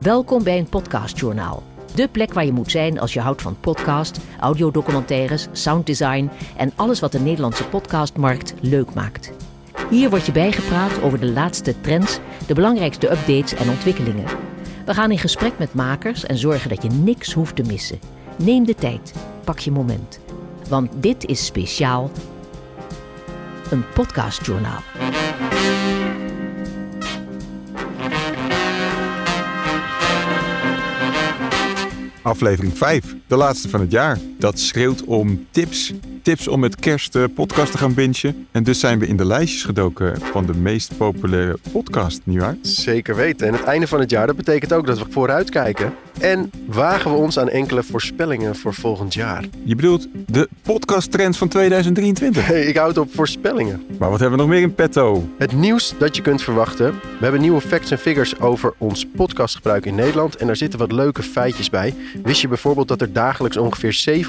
Welkom bij een podcastjournaal. De plek waar je moet zijn als je houdt van podcast, audiodocumentaires, sounddesign en alles wat de Nederlandse podcastmarkt leuk maakt. Hier word je bijgepraat over de laatste trends, de belangrijkste updates en ontwikkelingen. We gaan in gesprek met makers en zorgen dat je niks hoeft te missen. Neem de tijd, pak je moment. Want dit is speciaal een podcastjournaal. Aflevering 5, de laatste van het jaar. Dat schreeuwt om tips. Tips om met kerst de podcast te gaan bingen. En dus zijn we in de lijstjes gedoken van de meest populaire podcast, nietwaar? Zeker weten. En het einde van het jaar, dat betekent ook dat we vooruit kijken. En wagen we ons aan enkele voorspellingen voor volgend jaar. Je bedoelt de podcasttrends van 2023. Hey, ik houd op voorspellingen. Maar wat hebben we nog meer in petto? Het nieuws dat je kunt verwachten. We hebben nieuwe facts en figures over ons podcastgebruik in Nederland. En daar zitten wat leuke feitjes bij. Wist je bijvoorbeeld dat er dagelijks ongeveer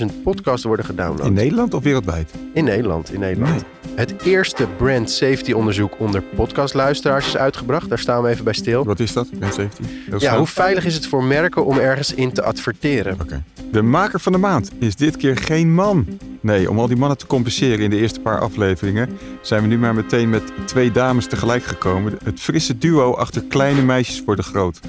700.000 podcasts worden gedownload? In Nederland of wereldwijd? In Nederland, in Nederland. Het eerste brand safety onderzoek onder podcastluisteraars is uitgebracht. Daar staan we even bij stil. Wat is dat? Brand safety? Heel Ja, hoe veilig is het voor merken om ergens in te adverteren? Oké. De maker van de maand is dit keer geen man. Nee, om al die mannen te compenseren in de eerste paar afleveringen zijn we nu maar meteen met twee dames tegelijk gekomen. Het frisse duo achter kleine meisjes worden groot.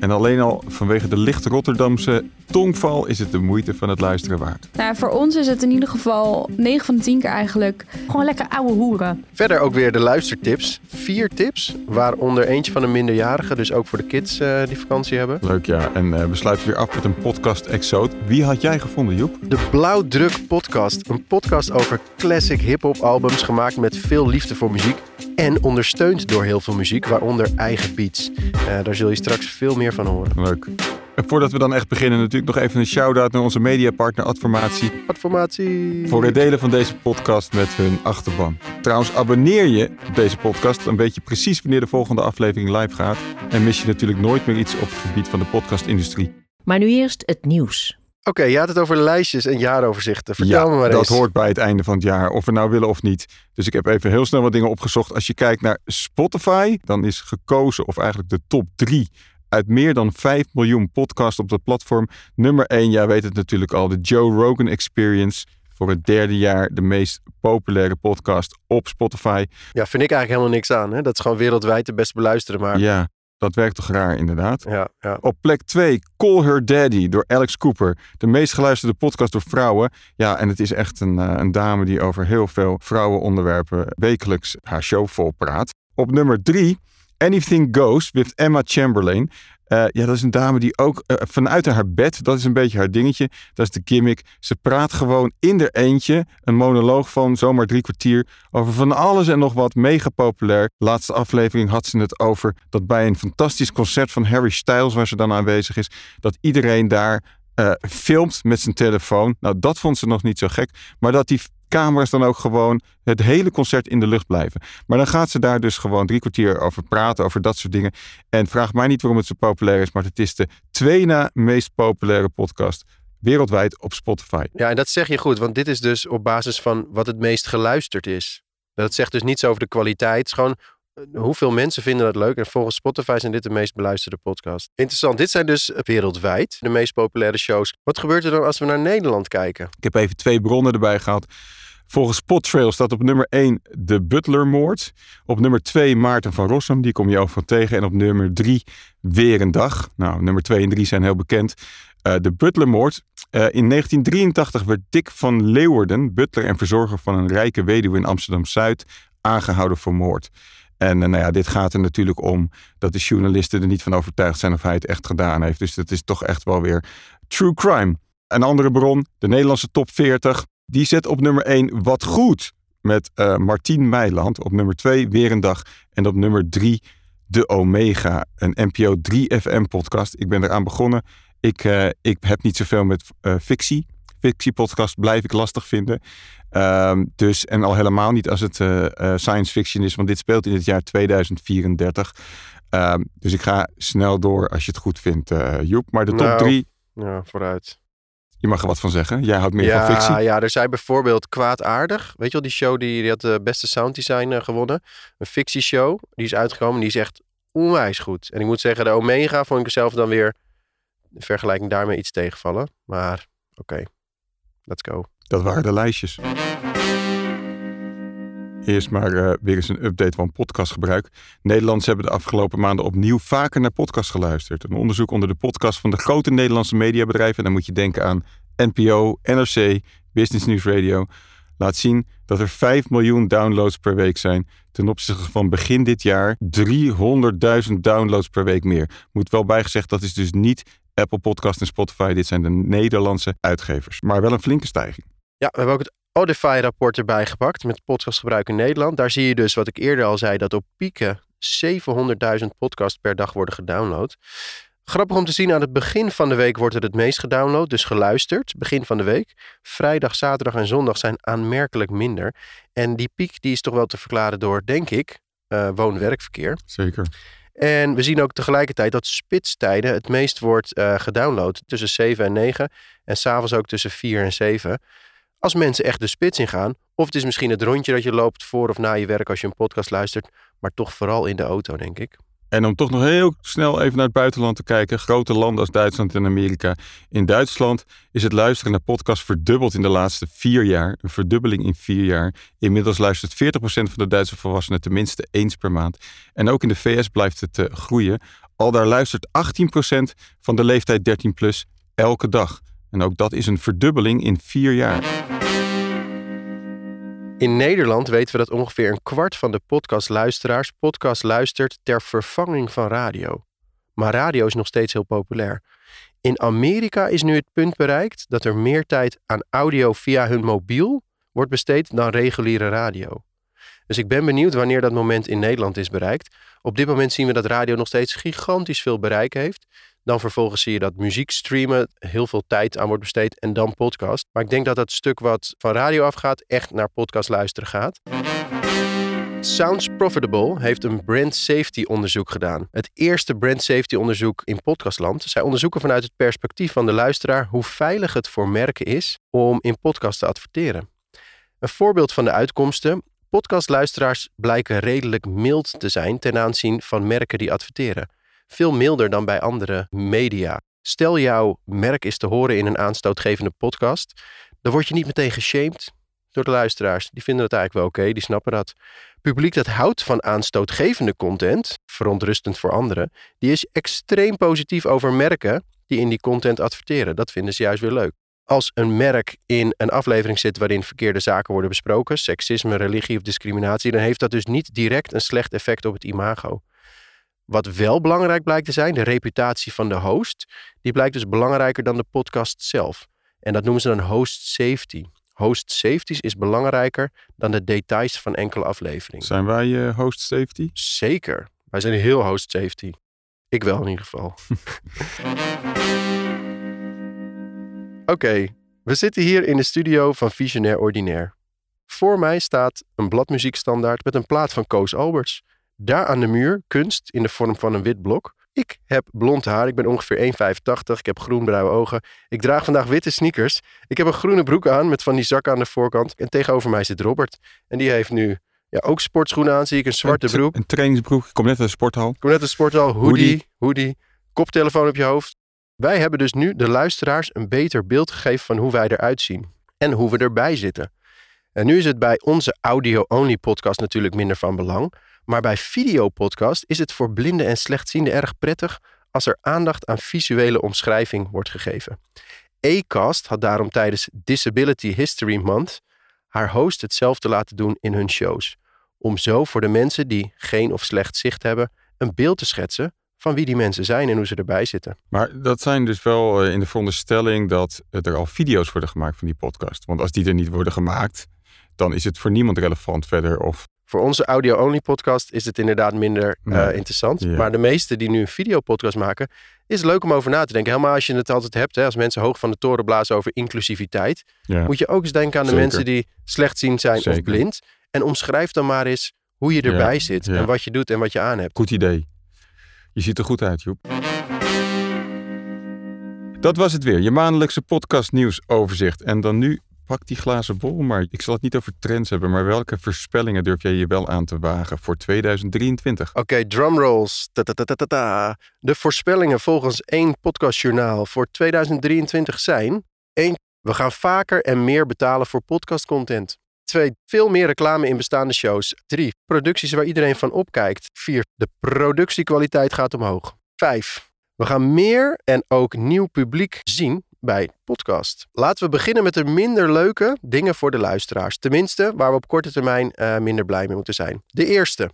En alleen al vanwege de licht Rotterdamse tongval is het de moeite van het luisteren waard. Nou, voor ons is het in ieder geval 9 van de 10 keer eigenlijk gewoon lekker ouwe hoeren. Verder ook weer de luistertips. Vier tips, waaronder eentje van een minderjarige. Dus ook voor de kids eh, die vakantie hebben. Leuk ja, en eh, we sluiten weer af met een podcast exode. Wie had jij gevonden Joep? De Blauwdruk Podcast. Een podcast over classic hip-hop albums gemaakt met veel liefde voor muziek. En ondersteund door heel veel muziek, waaronder eigen beats. Eh, daar zul je straks veel meer van horen. Leuk. En voordat we dan echt beginnen natuurlijk nog even een shout-out naar onze mediapartner Adformatie. Adformatie. voor het delen van deze podcast met hun achterban. Trouwens, abonneer je op deze podcast, dan weet je precies wanneer de volgende aflevering live gaat. En mis je natuurlijk nooit meer iets op het gebied van de podcastindustrie. Maar nu eerst het nieuws. Oké, je had het over lijstjes en jaaroverzichten. Vertel me maar dat eens. hoort bij het einde van het jaar, of we nou willen of niet. Dus ik heb even heel snel wat dingen opgezocht. Als je kijkt naar Spotify, dan is gekozen, of eigenlijk de top 3 uit meer dan 5 miljoen podcasts op dat platform. Nummer 1, jij weet het natuurlijk al, de Joe Rogan Experience. Voor het derde jaar de meest populaire podcast op Spotify. Ja, vind ik eigenlijk helemaal niks aan. Hè? Dat is gewoon wereldwijd de best beluisterde maar. Ja, Ja, dat werkt toch raar inderdaad. ja, Op plek 2, Call Her Daddy door Alex Cooper. De meest geluisterde podcast door vrouwen. Ja, en het is echt een, eh, een dame die over heel veel vrouwenonderwerpen wekelijks haar show vol praat. Op nummer 3, Anything Goes with Emma Chamberlain. Eh, ja, dat is een dame die ook eh, vanuit haar bed, dat is een beetje haar dingetje. Dat is de gimmick. Ze praat gewoon in haar eentje, een monoloog van zomaar drie kwartier, over van alles en nog wat, mega populair. Laatste aflevering had ze het over dat bij een fantastisch concert van Harry Styles, waar ze dan aanwezig is, dat iedereen daar eh, filmt met zijn telefoon. Nou, dat vond ze nog niet zo gek. Maar dat die camera's dan ook gewoon het hele concert in de lucht blijven. Maar dan gaat ze daar dus gewoon drie kwartier over praten, over dat soort dingen. En vraag mij niet waarom het zo populair is, maar het is de twee na meest populaire podcast wereldwijd op Spotify. Ja, en dat zeg je goed, want dit is dus op basis van wat het meest geluisterd is. Dat zegt dus niets over de kwaliteit. Gewoon hoeveel mensen vinden dat leuk. En volgens Spotify zijn dit de meest beluisterde podcast. Interessant, dit zijn dus wereldwijd de meest populaire shows. Wat gebeurt er dan als we naar Nederland kijken? Ik heb even twee bronnen erbij gehaald. Volgens Spotrail staat op nummer 1 de Butlermoord. Op nummer 2 Maarten van Rossum, die kom je overal tegen. En op nummer 3 Weer een Dag. Nou, nummer 2 en 3 zijn heel bekend. Eh, de Butlermoord. Eh, in 1983 werd Dick van Leeuwarden, butler en verzorger van een rijke weduwe in Amsterdam-Zuid, aangehouden voor moord. En eh, nou ja, dit gaat er natuurlijk om dat de journalisten er niet van overtuigd zijn of hij het echt gedaan heeft. Dus dat is toch echt wel weer true crime. Een andere bron, de Nederlandse top 40, die zet op nummer 1 Wat Goed met eh Martien Meiland. Op nummer 2 Weer een Dag. En op nummer 3 De Omega, een NPO 3 FM podcast. Ik ben eraan begonnen. Ik, eh, ik heb niet zoveel met fictie. Fictiepodcast blijf ik lastig vinden. Ehm, dus, en al helemaal niet als het eh, eh, science fiction is, want dit speelt in het jaar 2034. Ehm, dus ik ga snel door als je het goed vindt, eh, Joep. Maar de top Nou, 3, Ja, vooruit. je mag er wat van zeggen. Jij houdt meer ja, van fictie. ja, er zijn bijvoorbeeld Kwaadaardig. Weet je wel, die show die, die had de beste sounddesign eh, gewonnen. Een fictieshow. Die is uitgekomen. Die is echt onwijs goed. En ik moet zeggen, de Omega vond ik zelf dan weer in vergelijking daarmee iets tegenvallen. Maar oké, let's go. Dat waren de lijstjes. Eerst maar eh, weer eens een update van podcastgebruik. Nederlanders hebben de afgelopen maanden opnieuw vaker naar podcasts geluisterd. Een onderzoek onder de podcast van de grote Nederlandse mediabedrijven, en dan moet je denken aan NPO, NRC, Business News Radio, laat zien dat er 5 miljoen downloads per week zijn. Ten opzichte van begin dit jaar 300.000 downloads per week meer. Moet wel bijgezegd, dat is dus niet Apple Podcast en Spotify. Dit zijn de Nederlandse uitgevers. Maar wel een flinke stijging. Ja, we hebben ook het Audify-rapport erbij gepakt met podcastgebruik in Nederland. Daar zie je dus, wat ik eerder al zei, dat op pieken 700.000 podcasts per dag worden gedownload. Grappig om te zien, aan het begin van de week wordt het het meest gedownload, dus geluisterd, begin van de week. Vrijdag, zaterdag en zondag zijn aanmerkelijk minder. En die piek die is toch wel te verklaren door, denk ik, uh, woon-werkverkeer. Zeker. En we zien ook tegelijkertijd dat spitstijden het meest wordt uh, gedownload tussen 7 en 9 en s'avonds ook tussen 4 en 7 als mensen echt de spits ingaan. Of het is misschien het rondje dat je loopt voor of na je werk als je een podcast luistert. Maar toch vooral in de auto, denk ik. En om toch nog heel snel even naar het buitenland te kijken. Grote landen als Duitsland en Amerika. In Duitsland is het luisteren naar podcasts verdubbeld in de laatste vier jaar. Een verdubbeling in vier jaar. Inmiddels luistert 40% van de Duitse volwassenen tenminste eens per maand. En ook in de VS blijft het uh, groeien. Al daar luistert 18% van de leeftijd 13 plus elke dag. En ook dat is een verdubbeling in vier jaar. In Nederland weten we dat ongeveer een kwart van de podcastluisteraars podcast luistert ter vervanging van radio. Maar radio is nog steeds heel populair. In Amerika is nu het punt bereikt dat er meer tijd aan audio via hun mobiel wordt besteed dan reguliere radio. Dus ik ben benieuwd wanneer dat moment in Nederland is bereikt. Op dit moment zien we dat radio nog steeds gigantisch veel bereik heeft. Dan vervolgens zie je dat muziek streamen heel veel tijd aan wordt besteed en dan podcast. Maar ik denk dat dat stuk wat van radio afgaat echt naar podcast luisteren gaat. Sounds Profitable heeft een brand safety onderzoek gedaan. Het eerste brand safety onderzoek in podcastland. Zij onderzoeken vanuit het perspectief van de luisteraar hoe veilig het voor merken is om in podcast te adverteren. Een voorbeeld van de uitkomsten. Podcastluisteraars blijken redelijk mild te zijn ten aanzien van merken die adverteren veel milder dan bij andere media. Stel jouw merk is te horen in een aanstootgevende podcast, dan word je niet meteen geshamed door de luisteraars. Die vinden het eigenlijk wel oké, die snappen dat. Publiek dat houdt van aanstootgevende content, verontrustend voor anderen, die is extreem positief over merken die in die content adverteren. Dat vinden ze juist weer leuk. Als een merk in een aflevering zit waarin verkeerde zaken worden besproken, seksisme, religie of discriminatie, dan heeft dat dus niet direct een slecht effect op het imago. Wat wel belangrijk blijkt te zijn, de reputatie van de host, die blijkt dus belangrijker dan de podcast zelf. En dat noemen ze dan host safety. Host safety is belangrijker dan de details van enkele afleveringen. Zijn wij uh, host safety? Zeker. Wij zijn heel host safety. Ik wel in ieder geval. Oké, we zitten hier in de studio van Visionair Ordinaire. Voor mij staat een bladmuziekstandaard met een plaat van Koos Alberts. Daar aan de muur kunst in de vorm van een wit blok. Ik heb blond haar, ik ben ongeveer 1,85, ik heb groenblauwe ogen. Ik draag vandaag witte sneakers. Ik heb een groene broek aan met van die zakken aan de voorkant. En tegenover mij zit Robert. En die heeft nu ja, ook sportschoenen aan, zie ik, een zwarte broek. Een trainingsbroek, ik kom net uit de sporthal. Ik kom net uit de sporthal, hoodie, hoodie, hoodie, koptelefoon op je hoofd. Wij hebben dus nu de luisteraars een beter beeld gegeven van hoe wij eruit zien. En hoe we erbij zitten. En nu is het bij onze audio-only podcast natuurlijk minder van belang. Maar bij videopodcast is het voor blinden en slechtzienden erg prettig als er aandacht aan visuele omschrijving wordt gegeven. Acast had daarom tijdens Disability History Month haar host hetzelfde laten doen in hun shows. Om zo voor de mensen die geen of slecht zicht hebben een beeld te schetsen van wie die mensen zijn en hoe ze erbij zitten. Maar dat zijn dus wel eh, in de veronderstelling dat er al video's worden gemaakt van die podcast. Want als die er niet worden gemaakt, dan is het voor niemand relevant verder of voor onze audio-only podcast is het inderdaad minder uh, interessant. Maar de meesten die nu een videopodcast maken, is het leuk om over na te denken. Helemaal als je het altijd hebt, hè, als mensen hoog van de toren blazen over inclusiviteit, ja. moet je ook eens denken aan de mensen die slechtziend zijn Zeker. of blind. En omschrijf dan maar eens hoe je erbij zit en wat je doet en wat je aan hebt. Goed idee. Je ziet er goed uit, Joep. Dat was het weer, je maandelijkse podcast nieuwsoverzicht. En dan nu pak die glazen bol, maar ik zal het niet over trends hebben. Maar welke voorspellingen durf jij je wel aan te wagen voor 2023? Oké, drumrolls. Ta-ta-ta-ta-ta. De voorspellingen volgens één podcastjournaal voor 2023 zijn... 1. We gaan vaker en meer betalen voor podcastcontent. 2. Veel meer reclame in bestaande shows. 3. Producties waar iedereen van opkijkt. 4. De productiekwaliteit gaat omhoog. 5. We gaan meer en ook nieuw publiek zien bij podcast. Laten we beginnen met de minder leuke dingen voor de luisteraars. Tenminste, waar we op korte termijn uh, minder blij mee moeten zijn. De eerste.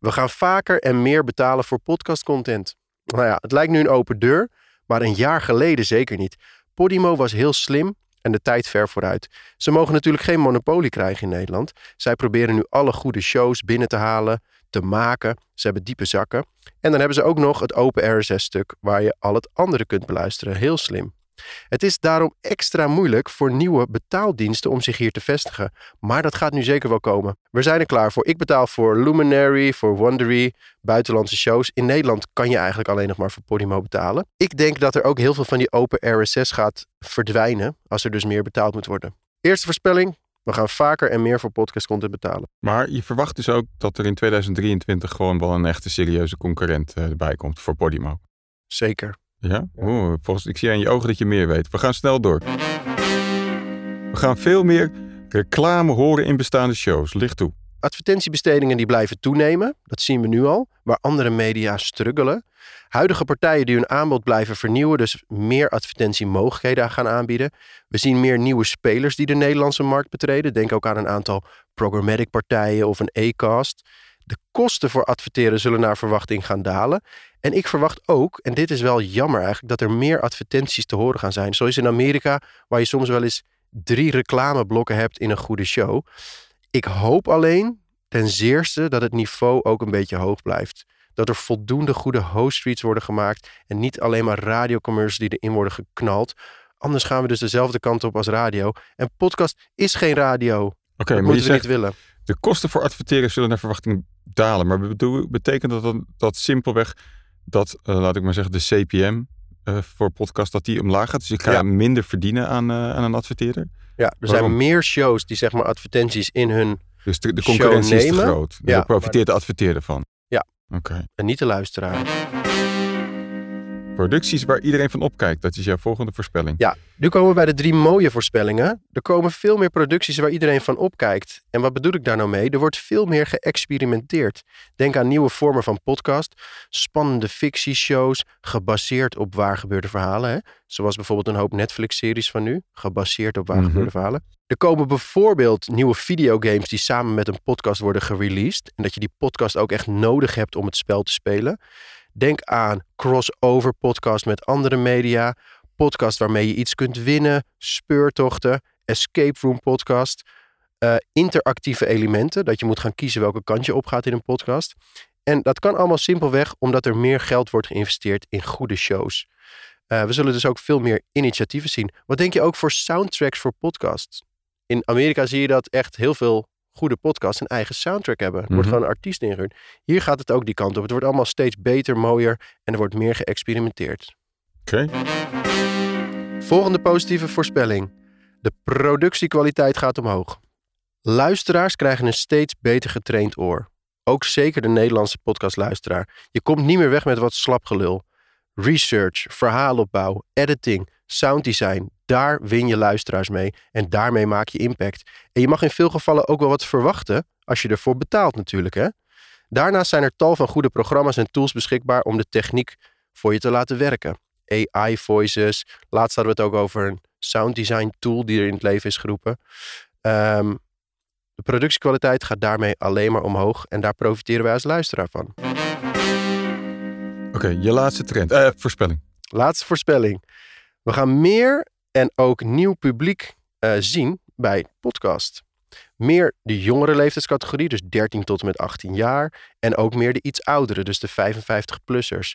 We gaan vaker en meer betalen voor podcastcontent. Nou ja, het lijkt nu een open deur, maar een jaar geleden zeker niet. Podimo was heel slim en de tijd ver vooruit. Ze mogen natuurlijk geen monopolie krijgen in Nederland. Zij proberen nu alle goede shows binnen te halen, te maken. Ze hebben diepe zakken. En dan hebben ze ook nog het open RSS-stuk waar je al het andere kunt beluisteren. Heel slim. Het is daarom extra moeilijk voor nieuwe betaaldiensten om zich hier te vestigen. Maar dat gaat nu zeker wel komen. We zijn er klaar voor. Ik betaal voor Luminary, voor Wondery, buitenlandse shows. In Nederland kan je eigenlijk alleen nog maar voor Podimo betalen. Ik denk dat er ook heel veel van die open RSS gaat verdwijnen als er dus meer betaald moet worden. Eerste voorspelling, we gaan vaker en meer voor podcastcontent betalen. Maar je verwacht dus ook dat er in 2023 gewoon wel een echte serieuze concurrent uh, erbij komt voor Podimo. Zeker. Ja? Oeh, volgens, ik zie aan je ogen dat je meer weet. We gaan snel door. We gaan veel meer reclame horen in bestaande shows. Licht toe. Advertentiebestedingen die blijven toenemen. Dat zien we nu al. Waar andere media struggelen. Huidige partijen die hun aanbod blijven vernieuwen, dus meer advertentiemogelijkheden gaan aanbieden. We zien meer nieuwe spelers die de Nederlandse markt betreden. Denk ook aan een aantal programmatic partijen of een e-cast. De kosten voor adverteren zullen naar verwachting gaan dalen. En ik verwacht ook, en dit is wel jammer eigenlijk, dat er meer advertenties te horen gaan zijn. Zoals in Amerika, waar je soms wel eens drie reclameblokken hebt in een goede show. Ik hoop alleen ten zeerste dat het niveau ook een beetje hoog blijft. Dat er voldoende goede host worden gemaakt en niet alleen maar radiocommercials die erin worden geknald. Anders gaan we dus dezelfde kant op als radio. En podcast is geen radio. Oké, okay, maar je zegt, niet willen. De kosten voor adverteren zullen naar verwachting dalen. Maar betekent dat dan dat simpelweg dat, uh, laat ik maar zeggen, de CPM uh, voor podcast, dat die omlaag gaat? Dus ik ga ja. minder verdienen aan, uh, aan een adverteerder? Ja, er zijn meer shows die zeg maar advertenties in hun Dus de, de concurrentie is te groot. Daar ja, profiteert de adverteerder van? Ja. Oké. Okay. En niet de luisteraar. Producties waar iedereen van opkijkt. Dat is jouw volgende voorspelling. Ja, nu komen we bij de drie mooie voorspellingen. Er komen veel meer producties waar iedereen van opkijkt. En wat bedoel ik daar nou mee? Er wordt veel meer geëxperimenteerd. Denk aan nieuwe vormen van podcast, spannende fictieshows, gebaseerd op waar gebeurde verhalen. Hè? Zoals bijvoorbeeld een hoop Netflix-series van nu, gebaseerd op waar mm gebeurde verhalen. Er komen bijvoorbeeld nieuwe videogames die samen met een podcast worden gereleased. En dat je die podcast ook echt nodig hebt om het spel te spelen. Denk aan crossover podcast met andere media, podcast waarmee je iets kunt winnen, speurtochten, escape room podcast, uh, interactieve elementen, dat je moet gaan kiezen welke kant je opgaat in een podcast. En dat kan allemaal simpelweg omdat er meer geld wordt geïnvesteerd in goede shows. Uh, we zullen dus ook veel meer initiatieven zien. Wat denk je ook voor soundtracks voor podcasts? In Amerika zie je dat echt heel veel goede podcast een eigen soundtrack hebben. Er wordt mhm. gewoon een artiest ingehuurd. Hier gaat het ook die kant op. Het wordt allemaal steeds beter, mooier en er wordt meer geëxperimenteerd. Oké. Volgende positieve voorspelling. De productiekwaliteit gaat omhoog. Luisteraars krijgen een steeds beter getraind oor. Ook zeker de Nederlandse podcastluisteraar. Je komt niet meer weg met wat slapgelul. Research, verhaalopbouw, editing, sounddesign, daar win je luisteraars mee en daarmee maak je impact. En je mag in veel gevallen ook wel wat verwachten als je ervoor betaalt natuurlijk. Hè? Daarnaast zijn er tal van goede programma's en tools beschikbaar om de techniek voor je te laten werken. AI voices, laatst hadden we het ook over een sound design tool die er in het leven is geroepen. Um, de productiekwaliteit gaat daarmee alleen maar omhoog en daar profiteren wij als luisteraar van. Oké, je laatste trend, uh, voorspelling. Laatste voorspelling. We gaan meer en ook nieuw publiek uh, zien bij podcast. Meer de jongere leeftijdscategorie, dus 13 tot en met 18 jaar. En ook meer de iets oudere, dus de 55-plussers.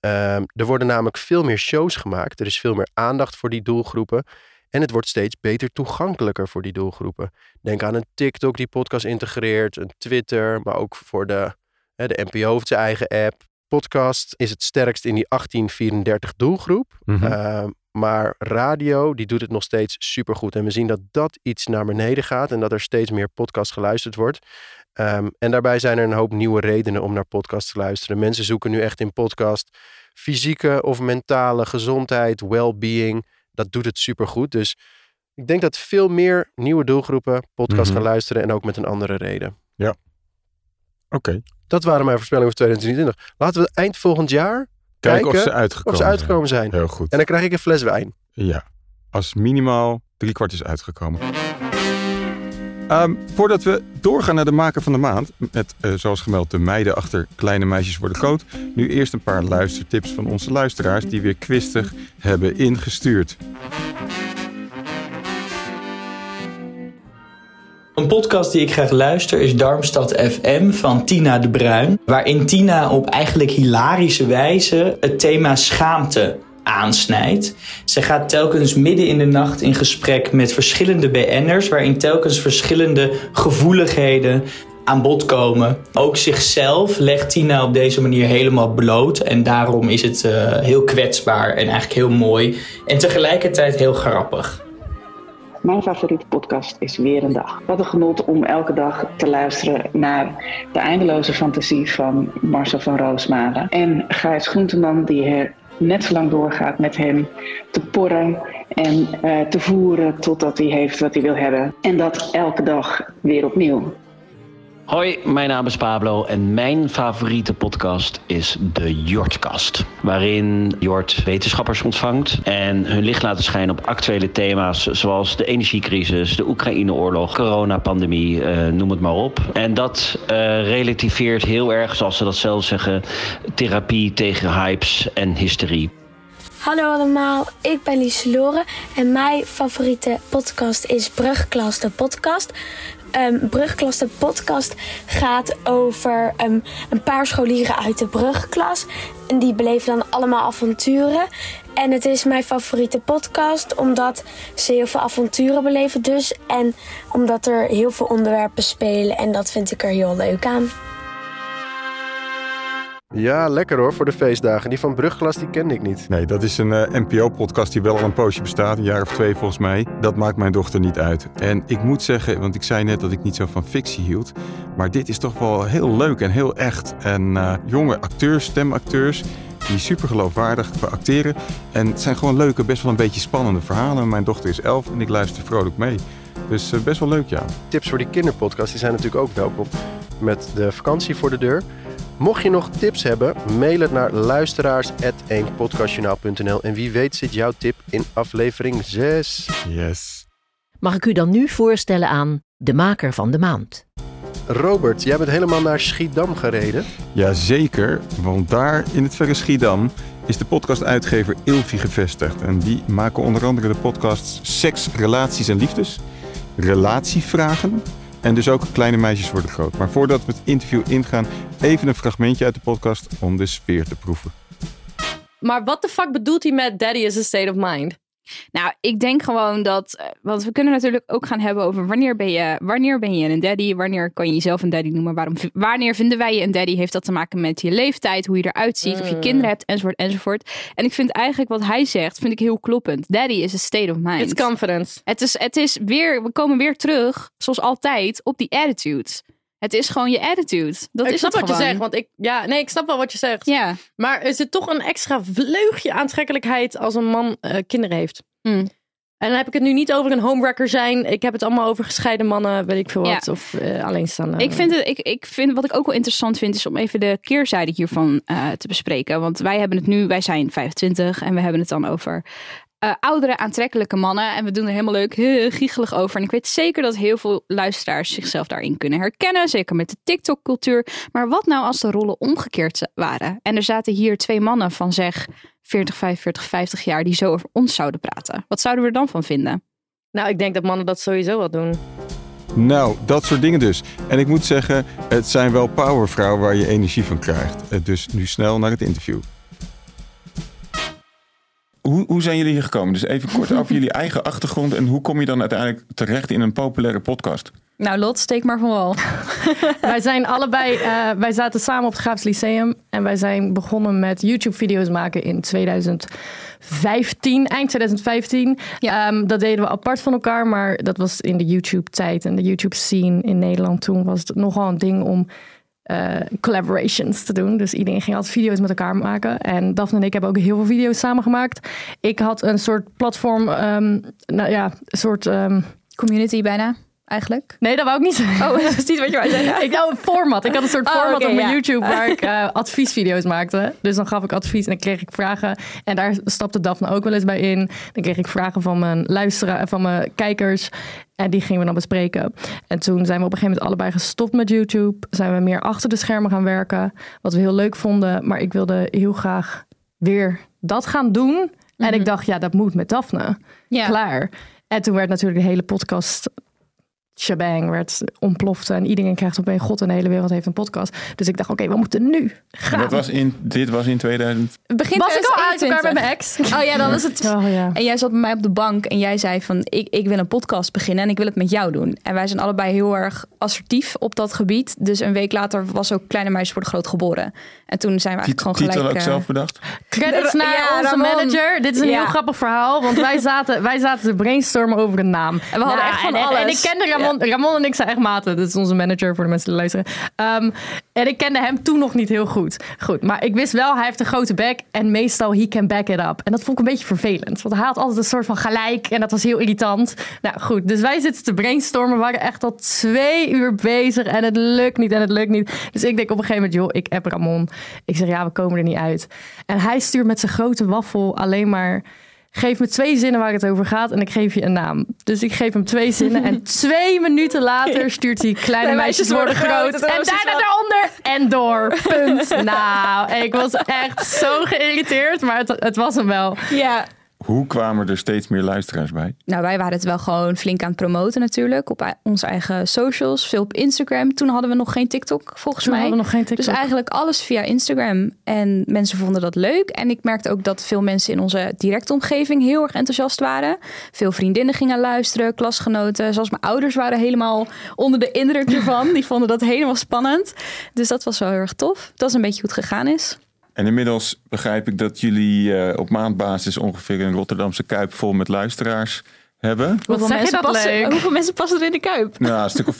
Uh, ehm, er worden namelijk veel meer shows gemaakt. Er is veel meer aandacht voor die doelgroepen. En het wordt steeds beter toegankelijker voor die doelgroepen. Denk aan een TikTok die podcast integreert, een Twitter, maar ook voor de, de NPO heeft zijn eigen app. Podcast is het sterkst in die 1834 doelgroep. Mm Maar radio, die doet het nog steeds supergoed. En we zien dat dat iets naar beneden gaat en dat er steeds meer podcast geluisterd wordt. Ehm, en daarbij zijn er een hoop nieuwe redenen om naar podcast te luisteren. Mensen zoeken nu echt in podcast fysieke of mentale gezondheid, well-being. Dat doet het supergoed. Dus ik denk dat veel meer nieuwe doelgroepen podcast Mhm. gaan luisteren en ook met een andere reden. Oké. Dat waren mijn voorspellingen voor 2023. Laten we eind volgend jaar Kijken of ze uitgekomen of ze uitgekomen zijn. zijn. Heel goed. En dan krijg ik een fles wijn. Ja, als minimaal drie kwart is uitgekomen. Ehm, voordat we doorgaan naar de maker van de maand, met eh, zoals gemeld de meiden achter Kleine Meisjes Worden Groot, nu eerst een paar luistertips van onze luisteraars die weer kwistig hebben ingestuurd. Een podcast die ik graag luister is Darmstad FM van Tina de Bruin. Waarin Tina op eigenlijk hilarische wijze het thema schaamte aansnijdt. Ze gaat telkens midden in de nacht in gesprek met verschillende BN'ers... waarin telkens verschillende gevoeligheden aan bod komen. Ook zichzelf legt Tina op deze manier helemaal bloot. En daarom is het eh, heel kwetsbaar en eigenlijk heel mooi. En tegelijkertijd heel grappig. Mijn favoriete podcast is Weer een Dag. Wat een genot om elke dag te luisteren naar de eindeloze fantasie van Marcel van Roosmalen. En Gijs Groenteman die er net zo lang doorgaat met hem te porren en eh, te voeren totdat hij heeft wat hij wil hebben. En dat elke dag weer opnieuw. Hoi, mijn naam is Pablo en mijn favoriete podcast is de Jortkast. Waarin Jort wetenschappers ontvangt en hun licht laten schijnen op actuele thema's zoals de energiecrisis, de Oekraïne-oorlog, coronapandemie, eh, noem het maar op. En dat eh, relativeert heel erg, zoals ze dat zelf zeggen, therapie tegen hypes en hysterie. Hallo allemaal, ik ben Lieselore en mijn favoriete podcast is Brugklas de podcast. Ehm Brugklas de podcast gaat over ehm, een paar scholieren uit de brugklas. En die beleven dan allemaal avonturen. En het is mijn favoriete podcast omdat ze heel veel avonturen beleven dus. En omdat er heel veel onderwerpen spelen en dat vind ik er heel leuk aan. Ja, lekker hoor voor de feestdagen. Die van Brugglas die kende ik niet. Nee, dat is een eh, NPO-podcast die wel al een poosje bestaat, een jaar of twee volgens mij. Dat maakt mijn dochter niet uit. En ik moet zeggen, want ik zei net dat ik niet zo van fictie hield, maar dit is toch wel heel leuk en heel echt. En eh, jonge acteurs, stemacteurs, die super geloofwaardig acteren. En het zijn gewoon leuke, best wel een beetje spannende verhalen. Mijn dochter is elf en ik luister vrolijk mee. Dus eh, best wel leuk, ja. Tips voor die kinderpodcast die zijn natuurlijk ook welkom. Met de vakantie voor de deur. Mocht je nog tips hebben, mail het naar luisteraars.eenpodcastjournaal.nl En wie weet zit jouw tip in aflevering 6. Yes. Mag ik u dan nu voorstellen aan de maker van de maand? Robert, jij bent helemaal naar Schiedam gereden. Jazeker, want daar in het verre Schiedam is de podcastuitgever Ilvi gevestigd. En die maken onder andere de podcasts Seks, Relaties en Liefdes, Relatievragen en dus ook Kleine Meisjes Worden Groot. Maar voordat we het interview ingaan, even een fragmentje uit de podcast om de sfeer te proeven. Maar wat de fuck bedoelt hij met daddy is a state of mind? Nou, ik denk gewoon dat. eh, Want we kunnen natuurlijk ook gaan hebben over wanneer ben je, wanneer ben je een daddy? Wanneer kan je jezelf een daddy noemen? Waarom, wanneer vinden wij je een daddy? Heeft dat te maken met je leeftijd, hoe je eruit ziet, of je Mm. kinderen hebt, enzovoort, enzovoort. En ik vind eigenlijk wat hij zegt, vind ik heel kloppend. Daddy is a state of mind. It's confidence. Het is, het is weer, we komen weer terug, zoals altijd, op die attitude. Het is gewoon je attitude. Dat ik is snap het wat je gewoon. zegt, want ik, ja, nee, ik snap wel wat je zegt. Ja. Maar er zit toch een extra vleugje aantrekkelijkheid als een man eh, kinderen heeft. Mm. En dan heb ik het nu niet over een homewrecker zijn. Ik heb het allemaal over gescheiden mannen, weet ik veel wat. Ja. Of eh, alleenstaande. Ik vind, het, ik, ik vind wat ik ook wel interessant vind, is om even de keerzijde hiervan eh, te bespreken. Want wij hebben het nu, wij zijn 25 en we hebben het dan over eh, oudere, aantrekkelijke mannen. En we doen er helemaal leuk, heel giechelig over. En ik weet zeker dat heel veel luisteraars zichzelf daarin kunnen herkennen. Zeker met de TikTok-cultuur. Maar wat nou als de rollen omgekeerd waren? En er zaten hier twee mannen van zeg 40, 45, 50 jaar die zo over ons zouden praten. Wat zouden we er dan van vinden? Nou, ik denk dat mannen dat sowieso wel doen. Nou, dat soort dingen dus. En ik moet zeggen, het zijn wel powervrouwen waar je energie van krijgt. Eh, Dus nu snel naar het interview. Hoe, zijn jullie hier gekomen? Dus even kort over jullie eigen achtergrond en hoe kom je dan uiteindelijk terecht in een populaire podcast? Nou, Lot, steek maar van wal. wij zijn allebei, eh, wij zaten samen op het Graafs Lyceum en wij zijn begonnen met YouTube-video's maken in 2015, eind 2015. Ehm, dat deden we apart van elkaar, maar dat was in de YouTube-tijd en de YouTube-scene in Nederland. Toen was het nogal een ding om eh, collaborations te doen. Dus iedereen ging altijd video's met elkaar maken. En Daphne en ik hebben ook heel veel video's samen gemaakt. Ik had een soort platform, ehm, nou ja, een soort... ehm, Community bijna, eigenlijk. Nee, dat wou ik niet zeggen. Oh, dat is niet wat je wou zeggen. Ik nou een format. Ik had een soort Oh, format op mijn ja. YouTube waar ik eh, adviesvideo's maakte. Dus dan gaf ik advies en dan kreeg ik vragen. En daar stapte Daphne ook wel eens bij in. Dan kreeg ik vragen van mijn luisteraars, van mijn kijkers. En die gingen we dan bespreken. En toen zijn we op een gegeven moment allebei gestopt met YouTube. Zijn we meer achter de schermen gaan werken. Wat we heel leuk vonden. Maar ik wilde heel graag weer dat gaan doen. En ik dacht, ja, dat moet met Daphne. Ja. Klaar. En toen werd natuurlijk de hele podcast shebang werd ontplofte. En iedereen krijgt opeens, god en de hele wereld heeft een podcast. Dus ik dacht, oké, we moeten nu gaan. Dat was in, dit was in 2000. Begin Was ik al uit elkaar 2021. met mijn ex? Oh ja, dan was het. Oh ja. En jij zat bij mij op de bank en jij zei van ik, ik wil een podcast beginnen en ik wil het met jou doen. En wij zijn allebei heel erg assertief op dat gebied. Dus een week later was ook Kleine Meisjes worden groot geboren. En toen zijn we eigenlijk gewoon titel gelijk... ook eh, zelf bedacht? Credits naar Ja, onze Ramon. manager. Dit is een Ja. heel grappig verhaal. Want wij zaten, wij zaten te brainstormen over een naam. En we hadden echt van en, en- En, alles. ik kende Ramon. Ramon en ik zijn echt maten. Dat is onze manager voor de mensen die luisteren. Ehm, en ik kende hem toen nog niet heel goed. Goed, maar ik wist wel, hij heeft een grote bek. En meestal, he can back it up. En dat vond ik een beetje vervelend. Want hij had altijd een soort van gelijk. En dat was heel irritant. Nou goed, dus wij zitten te brainstormen. We waren echt al twee uur bezig. En het lukt niet en het lukt niet. Dus ik denk op een gegeven moment, joh, ik app Ramon. Ik zeg, ja, we komen er niet uit. En hij stuurt met zijn grote waffel alleen maar... Geef me twee zinnen waar het over gaat en ik geef je een naam. Dus ik geef hem twee zinnen en twee minuten later stuurt hij kleine meisjes worden groot. En daarna daaronder en door. Punt. Nou, ik was echt zo geïrriteerd, maar het, het was hem wel. Ja. Hoe kwamen er steeds meer luisteraars bij? Nou, wij waren het wel gewoon flink aan het promoten natuurlijk. Op onze eigen socials, veel op Instagram. Toen hadden we nog geen TikTok, volgens Toen mij. hadden we nog geen TikTok. Dus eigenlijk alles via Instagram. En mensen vonden dat leuk. En ik merkte ook dat veel mensen in onze directe omgeving heel erg enthousiast waren. Veel vriendinnen gingen luisteren, klasgenoten. Zelfs mijn ouders waren helemaal onder de indruk ervan. Die vonden dat helemaal spannend. Dus dat was wel heel erg tof. Dat is een beetje hoe het gegaan is. En inmiddels begrijp ik dat jullie eh, op maandbasis ongeveer een Rotterdamse kuip vol met luisteraars hebben. Wat Hoeveel zeg je mensen dat passen, leuk? Hoeveel mensen passen er in de kuip? Nou, een stuk of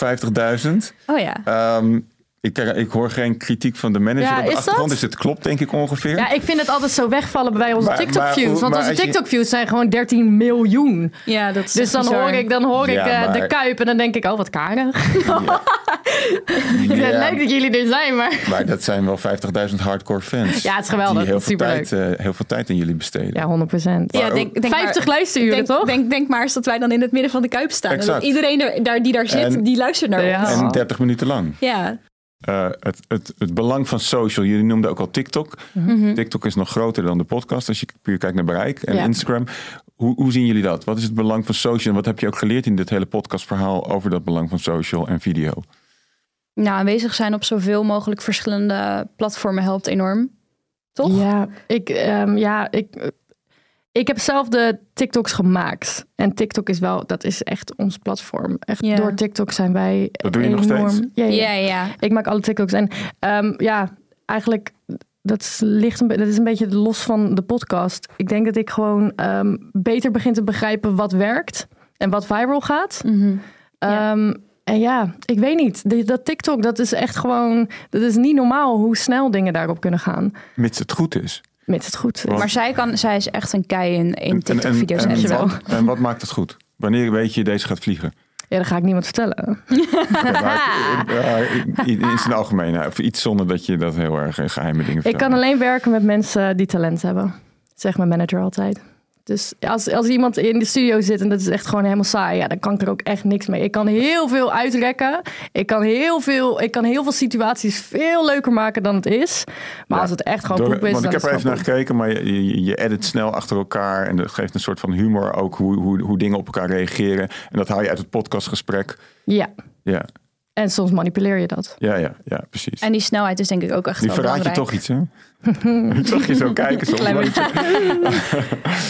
50.000. Oh ja. Ehm, ik, ik hoor geen kritiek van de manager Ja, op de is achtergrond, dat? dus het klopt denk ik ongeveer. Ja, ik vind het altijd zo wegvallen bij onze TikTok-views. Want onze je- TikTok-views zijn gewoon 13 miljoen. Ja, dat is Dus dan hoor ik, dan hoor ik eh, de kuip en dan denk ik, oh wat karig. Ja, Leuk dat jullie er zijn, maar... Maar dat zijn wel 50.000 hardcore fans. Ja, het is geweldig. Die heel veel, tijd, eh, heel veel tijd in jullie besteden. Ja, 100 procent. Ja, denk, denk 50 maar, luisteruren, denk, toch? Denk, denk maar eens dat wij dan in het midden van de kuip staan. En Exact. dat iedereen er, daar, die daar zit, En- die luistert naar Ja. ons. En 30 minuten lang. Ja. Eh, het, het, het belang van social. Jullie noemden ook al TikTok. TikTok is nog groter dan de podcast als je puur kijkt naar bereik. En Mhm. Ja. Instagram. Hoe, hoe zien jullie dat? Wat is het belang van social? En wat heb je ook geleerd in dit hele podcastverhaal over dat belang van social en video? Nou, aanwezig zijn op zoveel mogelijk verschillende platformen helpt enorm. Toch? Ja, ik, ehm, ja ik, ik heb zelf de TikToks gemaakt. En TikTok is wel, dat is echt ons platform. Echt door TikTok zijn wij Dat doe je nog enorm. steeds? Ja, ja. Ik maak alle TikToks. En ehm, ja, eigenlijk, dat, is- ligt een, dat is een beetje los van de podcast. Ik denk dat ik gewoon ehm, beter begin te begrijpen wat werkt en wat viral gaat. Mhm. Ehm, en ja, ik weet niet. Dat TikTok, dat is echt gewoon, dat is niet normaal hoe snel dingen daarop kunnen gaan. Mits het goed is. Mits het goed. Want- Maar zij, kan, zij is echt een kei in, in en- TikTok-video's. en, En, en, zo. wat, en wat maakt het goed? Wanneer weet je deze gaat vliegen? Ja, dat ga ik niemand vertellen. Maar, ja, in zijn algemeen. Of iets zonder dat je dat heel erg eh, geheime dingen Ik vertelt. kan alleen werken met mensen die talent hebben. Zegt mijn manager altijd. Dus als, als iemand in de studio zit en dat is echt gewoon helemaal saai, ja, dan kan ik er ook echt niks mee. Ik kan heel veel uitrekken. Ik kan heel veel, ik kan heel veel situaties veel leuker maken dan het is. Maar Ja, als het echt gewoon poep is, want ik heb er even naar gekeken, maar je, je, je edit snel achter elkaar. En dat geeft een soort van humor ook, hoe, hoe, hoe dingen op elkaar reageren. En dat haal je uit het podcastgesprek. Ja, Ja, en soms manipuleer je dat. ja, ja, ja precies. En die snelheid is denk ik ook echt wel verraad je toch iets, hè? Zag je zo kijken soms. Klein maar- beetje.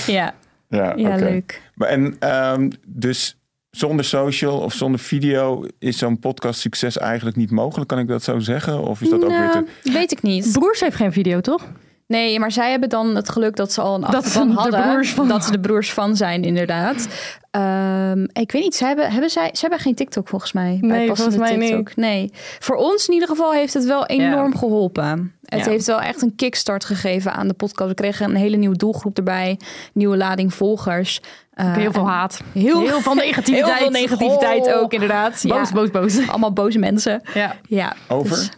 Ja, Ja, leuk. Maar en ehm, dus zonder social of zonder video is zo'n podcast succes eigenlijk niet mogelijk. Kan ik dat zo zeggen? Of is dat ook weer te... Nou, weet ik niet. Broers heeft geen video, toch? Nee, maar zij hebben dan het geluk dat ze al een Dat achterban hadden. broers van- Dat ze de broers van zijn, inderdaad. Ehm, ik weet niet, ze hebben, hebben zij, ze hebben geen TikTok volgens mij. bij Nee, passende volgens mij TikTok. Nee. Voor ons in ieder geval heeft het wel enorm geholpen. Het Ja. heeft wel echt een kickstart gegeven aan de podcast. We kregen een hele nieuwe doelgroep erbij. Nieuwe lading volgers. Eh, Heel veel haat. Heel, Heel veel negativiteit. Heel veel negativiteit Oh. ook, inderdaad. Boos, ja. boos, boos. Allemaal boze mensen. Ja. Ja, Over? dus-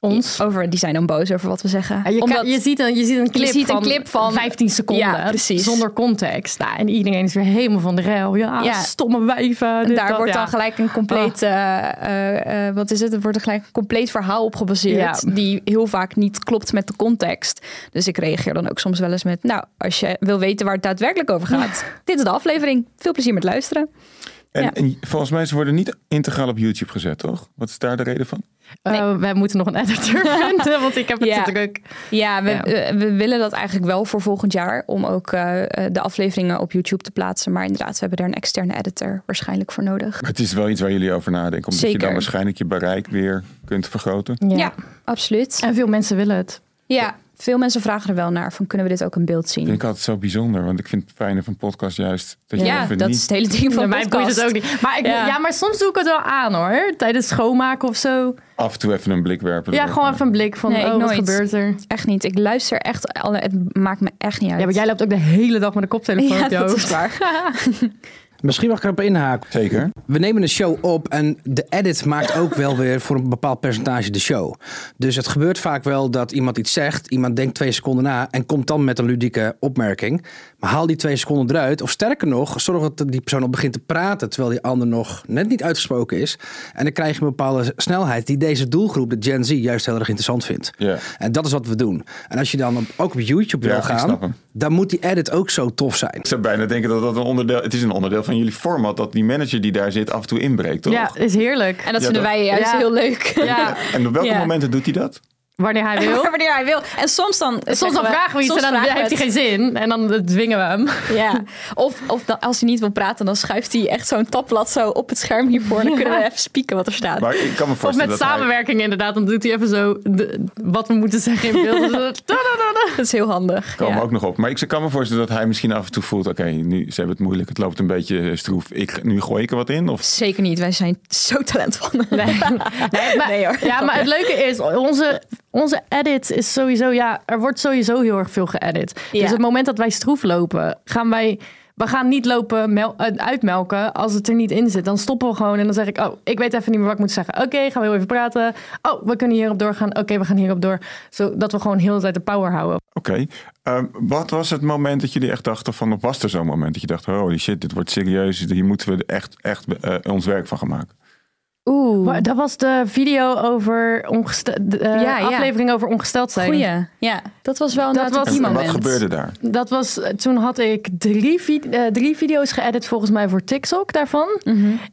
Ons. over, die zijn dan boos over wat we zeggen. Ja, je, Omdat- kan, je, ziet een, je ziet een clip, ziet een van, clip van- 15 seconden. Ja, precies. Zonder context. Nou, en iedereen is weer helemaal van de rel. Ja, Ja. stomme wijven. dit, daar dat, wordt ja. dan gelijk een compleet, eh, eh, eh, wat is het? Er wordt er gelijk een compleet verhaal op gebaseerd, Ja. die heel vaak niet klopt met de context. Dus ik reageer dan ook soms wel eens met, nou, als je wil weten waar het daadwerkelijk over gaat, dit is de aflevering. Veel plezier met luisteren. En, Ja. en volgens mij, ze worden niet integraal op YouTube gezet, toch? Wat is daar de reden van? Eh, wij moeten nog een editor vinden, want ik heb het Ja. te druk. Ja, we, Ja. eh, we willen dat eigenlijk wel voor volgend jaar, om ook eh, eh, de afleveringen op YouTube te plaatsen. Maar inderdaad, we hebben daar een externe editor waarschijnlijk voor nodig. Maar het is wel iets waar jullie over nadenken. Omdat je dan waarschijnlijk je bereik weer kunt vergroten. Ja. Ja, absoluut. En veel mensen willen het. Ja, veel mensen vragen er wel naar, van kunnen we dit ook in beeld zien? vind ik altijd zo bijzonder. Want ik vind het fijne van podcast juist dat je Ja, even dat niet... is het hele ding van Ja, mij boeit podcast. het ook niet. Maar, ik, ja. Ja. maar soms doe ik het wel aan hoor. Tijdens schoonmaken of zo. af en toe even een blik werpen. Ja, gewoon even een blik van, Nee, oh, wat nooit. gebeurt er? Echt niet. Ik luister echt, alle, het maakt me echt niet uit. Ja, maar jij loopt ook de hele dag met een koptelefoon ja, op je dat hoofd. is waar. Misschien mag ik erop inhaken. Zeker. We nemen een show op en de edit maakt ook wel weer voor een bepaald percentage de show. Dus het gebeurt vaak wel dat iemand iets zegt, iemand denkt twee seconden na en komt dan met een ludieke opmerking. Maar haal die twee seconden eruit. Of sterker nog, zorg dat die persoon al begint te praten terwijl die ander nog net niet uitgesproken is. En dan krijg je een bepaalde snelheid die deze doelgroep, de Gen Z, juist heel erg interessant vindt. Ja. En dat is wat we doen. En als je dan op- ook op YouTube wil gaan, dan moet die edit ook zo tof zijn. Ik zou bijna denken dat dat een onderdeel... Het is een onderdeel van jullie format. Dat die manager die daar zit af en toe inbreekt, toch? Ja, is heerlijk. En dat Ja, vinden dat- wij juist Ja. heel leuk. Ja, En op welke Ja. momenten doet hij dat? Wanneer hij wil. Wanneer hij wil. En soms dan... Soms dan vragen we iets en dan we heeft hij geen zin. En dan dwingen we hem. Ja. Of, of dan, als hij niet wil praten, dan schuift hij echt zo'n tabblad zo op het scherm hiervoor. En dan kunnen we even spieken wat er staat. Maar ik kan me Of voorstellen met dat hij- samenwerking inderdaad. Dan doet hij even zo de- wat we moeten zeggen in beeld. Dat is heel handig. komen Ja. ook nog op. Maar ik kan me voorstellen dat hij misschien af en toe voelt... oké, nu ze hebben het moeilijk, het loopt een beetje stroef. Ik, nu gooi ik er wat in? Of Zeker niet. Wij zijn zo talentvol. Nee. Nee, maar, Nee, hoor. Ja, maar het leuke is, onze, onze edit is sowieso, ja, er wordt sowieso heel erg veel geëdit. Ja. Dus het moment dat wij stroef lopen, gaan wij, we gaan niet lopen eh, uitmelken als het er niet in zit. Dan stoppen we gewoon en dan zeg ik, oh, ik weet even niet meer wat ik moet zeggen. Oké, gaan we heel even praten. Oh, we kunnen hierop doorgaan. Oké, we gaan hierop door. Zodat we gewoon heel de tijd de power houden. Oké. Ehm, wat was het moment dat jullie echt dachten van... was er zo'n moment dat je dacht... holy shit, dit wordt serieus. Hier moeten we echt, echt eh, ons werk van gaan maken. Oeh. Maar dat was de video over ongesteld, Ja, ja. aflevering over ongesteld zijn. Goeie. Ja, dat was wel Dat inderdaad was- een wat gebeurde daar? Dat was, toen had ik drie, vi- eh, drie video's geëdit volgens mij voor TikTok daarvan.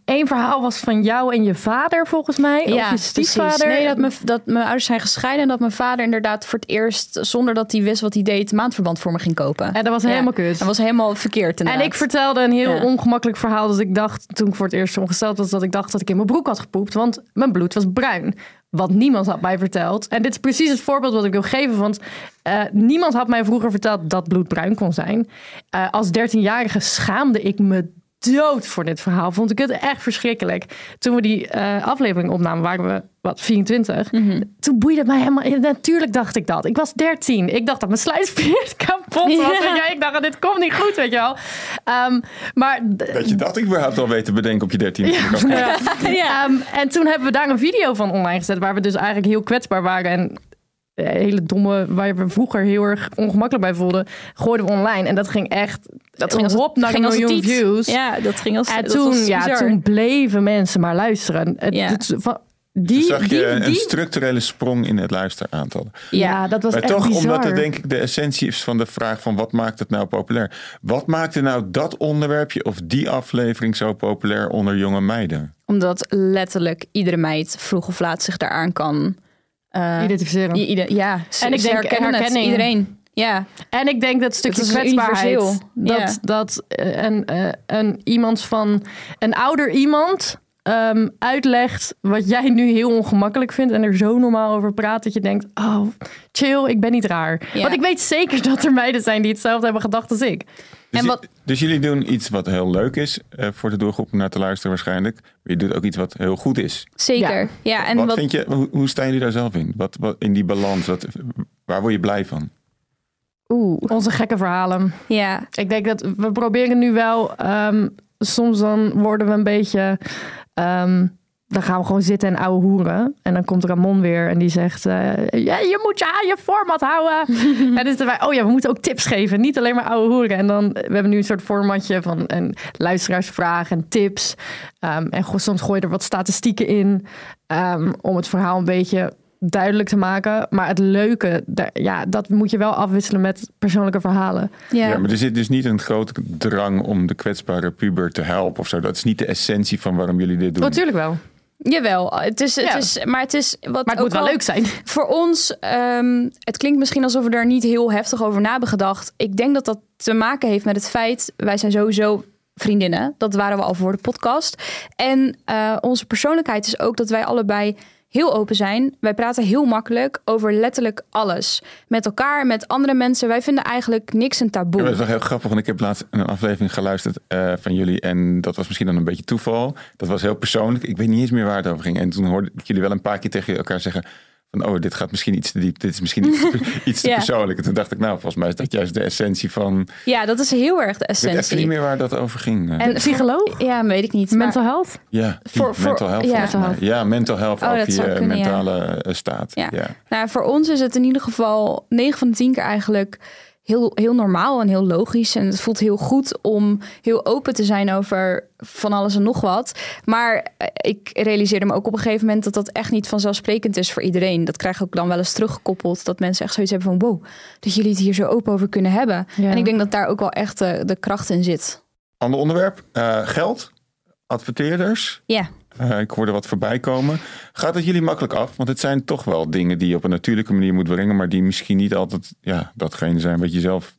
Eén verhaal was van jou en je vader volgens mij. of je precies. stiefvader. Nee, dat mijn, dat mijn ouders zijn gescheiden en dat mijn vader inderdaad voor het eerst, zonder dat hij wist wat hij deed, maandverband voor me ging kopen. En dat was Ja. helemaal kut. Dat was helemaal verkeerd En ik vertelde een heel Ja. ongemakkelijk verhaal dat ik dacht, toen ik voor het eerst ongesteld was, dat ik dacht dat ik in mijn broek had gepoept, want mijn bloed was bruin. Wat niemand had mij verteld. En dit is precies het voorbeeld wat ik wil geven, want eh, niemand had mij vroeger verteld dat bloed bruin kon zijn. Eh, als 13-jarige schaamde ik me dood voor dit verhaal. Vond ik het echt verschrikkelijk. Toen we die eh, aflevering opnamen, waren we wat 24. Toen boeide het mij helemaal. Natuurlijk dacht ik dat. Ik was 13. Ik dacht dat mijn slijtspier kapot was. Ja. Wel. Ik dacht, dit komt niet goed, weet je wel. Ehm, maar Dat je dat überhaupt al weet te bedenken op je 13 ja. Ehm, en toen hebben we daar een video van online gezet, waar we dus eigenlijk heel kwetsbaar waren en hele domme, waar we vroeger heel erg ongemakkelijk bij voelden, gooiden we online. En dat ging echt dat ging als hop naar ging een miljoen views. Ja, dat ging als En toen, ja, bizar. toen bleven mensen maar luisteren. Het- Ja. het- van- die, Zag je die, een die- structurele sprong in het luisteraantallen. ja, dat was Maar echt toch, bizar. omdat het denk ik de essentie is van de vraag van wat maakt het nou populair? Wat maakte nou dat onderwerpje of die aflevering zo populair onder jonge meiden? Omdat letterlijk iedere meid vroeg of laat zich daaraan kan. Eh, Identificeren. ieder- ja, En ik denk herkenning. Iedereen. Ja, En ik denk dat stukje Het is kwetsbaarheid. Dat, Ja. dat eh, een, eh, een iemand van een ouder iemand ehm, uitlegt wat jij nu heel ongemakkelijk vindt en er zo normaal over praat dat je denkt: oh, chill, ik ben niet raar. Ja. Want ik weet zeker dat er meiden zijn die hetzelfde hebben gedacht als ik. Dus, En wat- dus jullie doen iets wat heel leuk is eh, voor de doelgroep om naar te luisteren waarschijnlijk. Maar je doet ook iets wat heel goed is. zeker. Ja. Ja, en wat, wat, vind je, hoe, hoe staan jullie daar zelf in? Wat, wat, in die balans, wat, waar word je blij van? Oeh, Onze gekke verhalen. ja. Ik denk dat we proberen nu wel. ehm, soms dan worden we een beetje. Ehm, dan gaan we gewoon zitten en ouwe hoeren. En dan komt Ramon weer en die zegt... eh, ja, je moet je aan je format houden. en dus wij, oh ja, we moeten ook tips geven. Niet alleen maar ouwe hoeren. En dan, we hebben nu een soort formatje van een luisteraarsvragen en tips. Ehm, en soms gooi je er wat statistieken in. ehm, om het verhaal een beetje duidelijk te maken. Maar het leuke, daar- ja, dat moet je wel afwisselen met persoonlijke verhalen. Ja. Ja. maar er zit dus niet een grote drang om de kwetsbare puber te helpen of zo. Dat is niet de essentie van waarom jullie dit doen. Natuurlijk wel. Jawel, het is, het Ja. is, maar het is wat Maar het ook moet wel leuk zijn. Voor ons, ehm, het klinkt misschien alsof we daar niet heel heftig over na hebben gedacht. Ik denk dat dat te maken heeft met het feit, wij zijn sowieso vriendinnen. Dat waren we al voor de podcast. En eh, onze persoonlijkheid is ook dat wij allebei heel open zijn. Wij praten heel makkelijk over letterlijk alles. Met elkaar, met andere mensen. Wij vinden eigenlijk niks een taboe. Dat is wel heel grappig, want ik heb laatst een aflevering geluisterd eh, van jullie. En dat was misschien dan een beetje toeval. Dat was heel persoonlijk. Ik weet niet eens meer waar het over ging. En toen hoorde ik jullie wel een paar keer tegen elkaar zeggen... van oh, dit gaat misschien iets te diep. Dit is misschien iets te, iets te Ja. persoonlijk. En toen dacht ik, nou, volgens mij is dat juist de essentie van... Ja, dat is heel erg de Ik weet niet essentie. meer waar dat over ging. eh. En Psycholoog? Ja, weet ik niet. Mental health? ja, voor- voor- mental health. ja. Mental Ja, mental health Oh, over dat zou je kunnen, mentale eh, staat. Ja. Ja. Nou, voor ons is het in ieder geval 9 van de 10 keer eigenlijk heel, heel normaal en heel logisch. En het voelt heel goed om heel open te zijn over van alles en nog wat. Maar eh, ik realiseerde me ook op een gegeven moment dat dat echt niet vanzelfsprekend is voor iedereen. Dat krijg ik ook dan wel eens teruggekoppeld. Dat mensen echt zoiets hebben van wow, dat jullie het hier zo open over kunnen hebben. Ja. En ik denk dat daar ook wel echt de, de kracht in zit. Ander onderwerp, eh, geld, adverteerders. Ja. Eh, ik hoorde wat voorbij komen. Gaat het jullie makkelijk af? Want het zijn toch wel dingen die je op een natuurlijke manier moet brengen, maar die misschien niet altijd ja, datgene zijn wat je zelf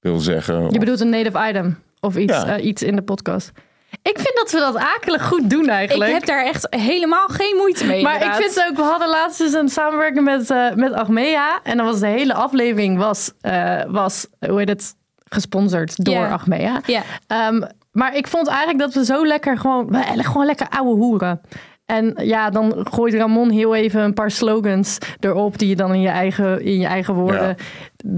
wil zeggen. Je Of- bedoelt een native item of iets, Ja. eh, iets in de podcast. Ik vind dat we dat akelig goed doen eigenlijk. Ik heb daar echt helemaal geen moeite mee. maar ik vind het ook, we hadden laatst dus een samenwerking met, eh met Achmea. En dan was de hele aflevering, was, eh, was hoe heet het, gesponsord door Ja. Achmea. Ja. Ehm, maar ik vond eigenlijk dat we zo lekker gewoon, gewoon lekker ouwe hoeren. En ja, dan gooit Ramon heel even een paar slogans erop die je dan in je eigen, in je eigen woorden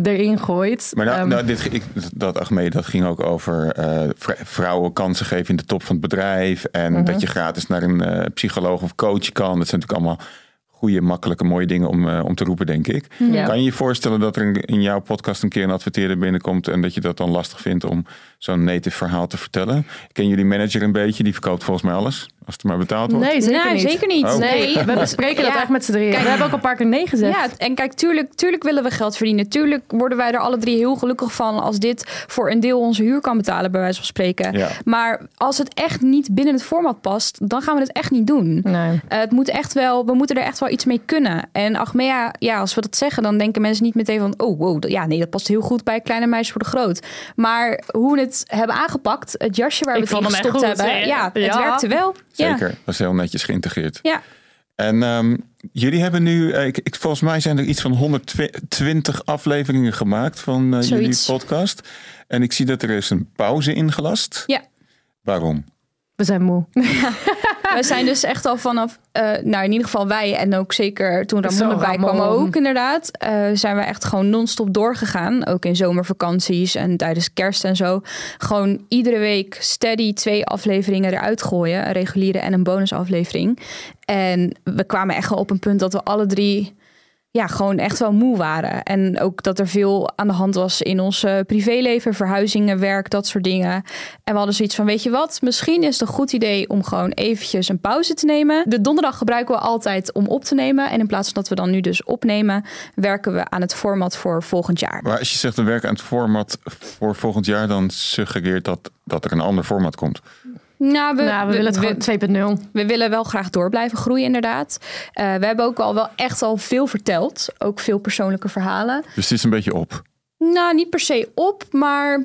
erin gooit. Maar nou, Ehm, nou, dit, ik, dat Achmee, dat ging ook over eh, vr- vrouwen kansen geven in de top van het bedrijf. En Mhm. dat je gratis naar een eh, psycholoog of coach kan. Dat zijn natuurlijk allemaal goede, makkelijke, mooie dingen om, eh, om te roepen, denk ik. Ja. Kan je je voorstellen dat er in, in jouw podcast een keer een adverteerder binnenkomt en dat je dat dan lastig vindt om zo'n native verhaal te vertellen? Ken jullie manager een beetje? Die verkoopt volgens mij alles, als het maar betaald wordt. Nee, zeker Nee, niet. zeker niet. Oh. Nee, we bespreken dat Ja. echt met z'n drieën. Kijk, we hebben ook een paar keer nee gezegd. Ja, en kijk, tuurlijk, tuurlijk willen we geld verdienen. Tuurlijk worden wij er alle drie heel gelukkig van als dit voor een deel onze huur kan betalen, bij wijze van spreken. Ja. Maar als het echt niet binnen het format past, dan gaan we het echt niet doen. Nee. Eh, het moet echt wel, we moeten er echt wel iets mee kunnen. En Achmea, ja, als we dat zeggen, dan denken mensen niet meteen van, oh wow, dat- ja, nee, dat past heel goed bij kleine meisjes voor de groot. Maar hoe we het hebben aangepakt, het jasje waar Ik we het in gestopt goed, hebben, ja. ja, het Ja. werkte wel. Ja. Zeker, dat is heel netjes geïntegreerd. Ja. En ehm, jullie hebben nu, eh, ik, ik, volgens mij zijn er iets van 120 afleveringen gemaakt van eh, jullie Zoiets. podcast. En ik zie dat er is een pauze ingelast. Ja. Waarom? We zijn moe. We zijn dus echt al vanaf, eh, nou in ieder geval wij en ook zeker toen Ramon erbij Ramon. kwam ook inderdaad, eh, zijn we echt gewoon non-stop doorgegaan. Ook in zomervakanties en tijdens kerst en zo. Gewoon iedere week steady twee afleveringen eruit gooien. Een reguliere en een bonusaflevering. En we kwamen echt wel op een punt dat we alle drie ja, gewoon echt wel moe waren. En ook dat er veel aan de hand was in ons eh, privéleven, verhuizingen, werk, dat soort dingen. En we hadden zoiets van, weet je wat, misschien is het een goed idee om gewoon eventjes een pauze te nemen. De donderdag gebruiken we altijd om op te nemen. En in plaats van dat we dan nu dus opnemen, werken we aan het format voor volgend jaar. Maar als je zegt we werken aan het format voor volgend jaar, dan suggereert dat dat er een ander format komt. Nou, we, nou, we, willen het gewoon 2.0. We willen wel graag door blijven groeien, inderdaad. Eh, we hebben ook al wel echt al veel verteld. Ook veel persoonlijke verhalen. Dus het is een beetje op. Nou, niet per se op, maar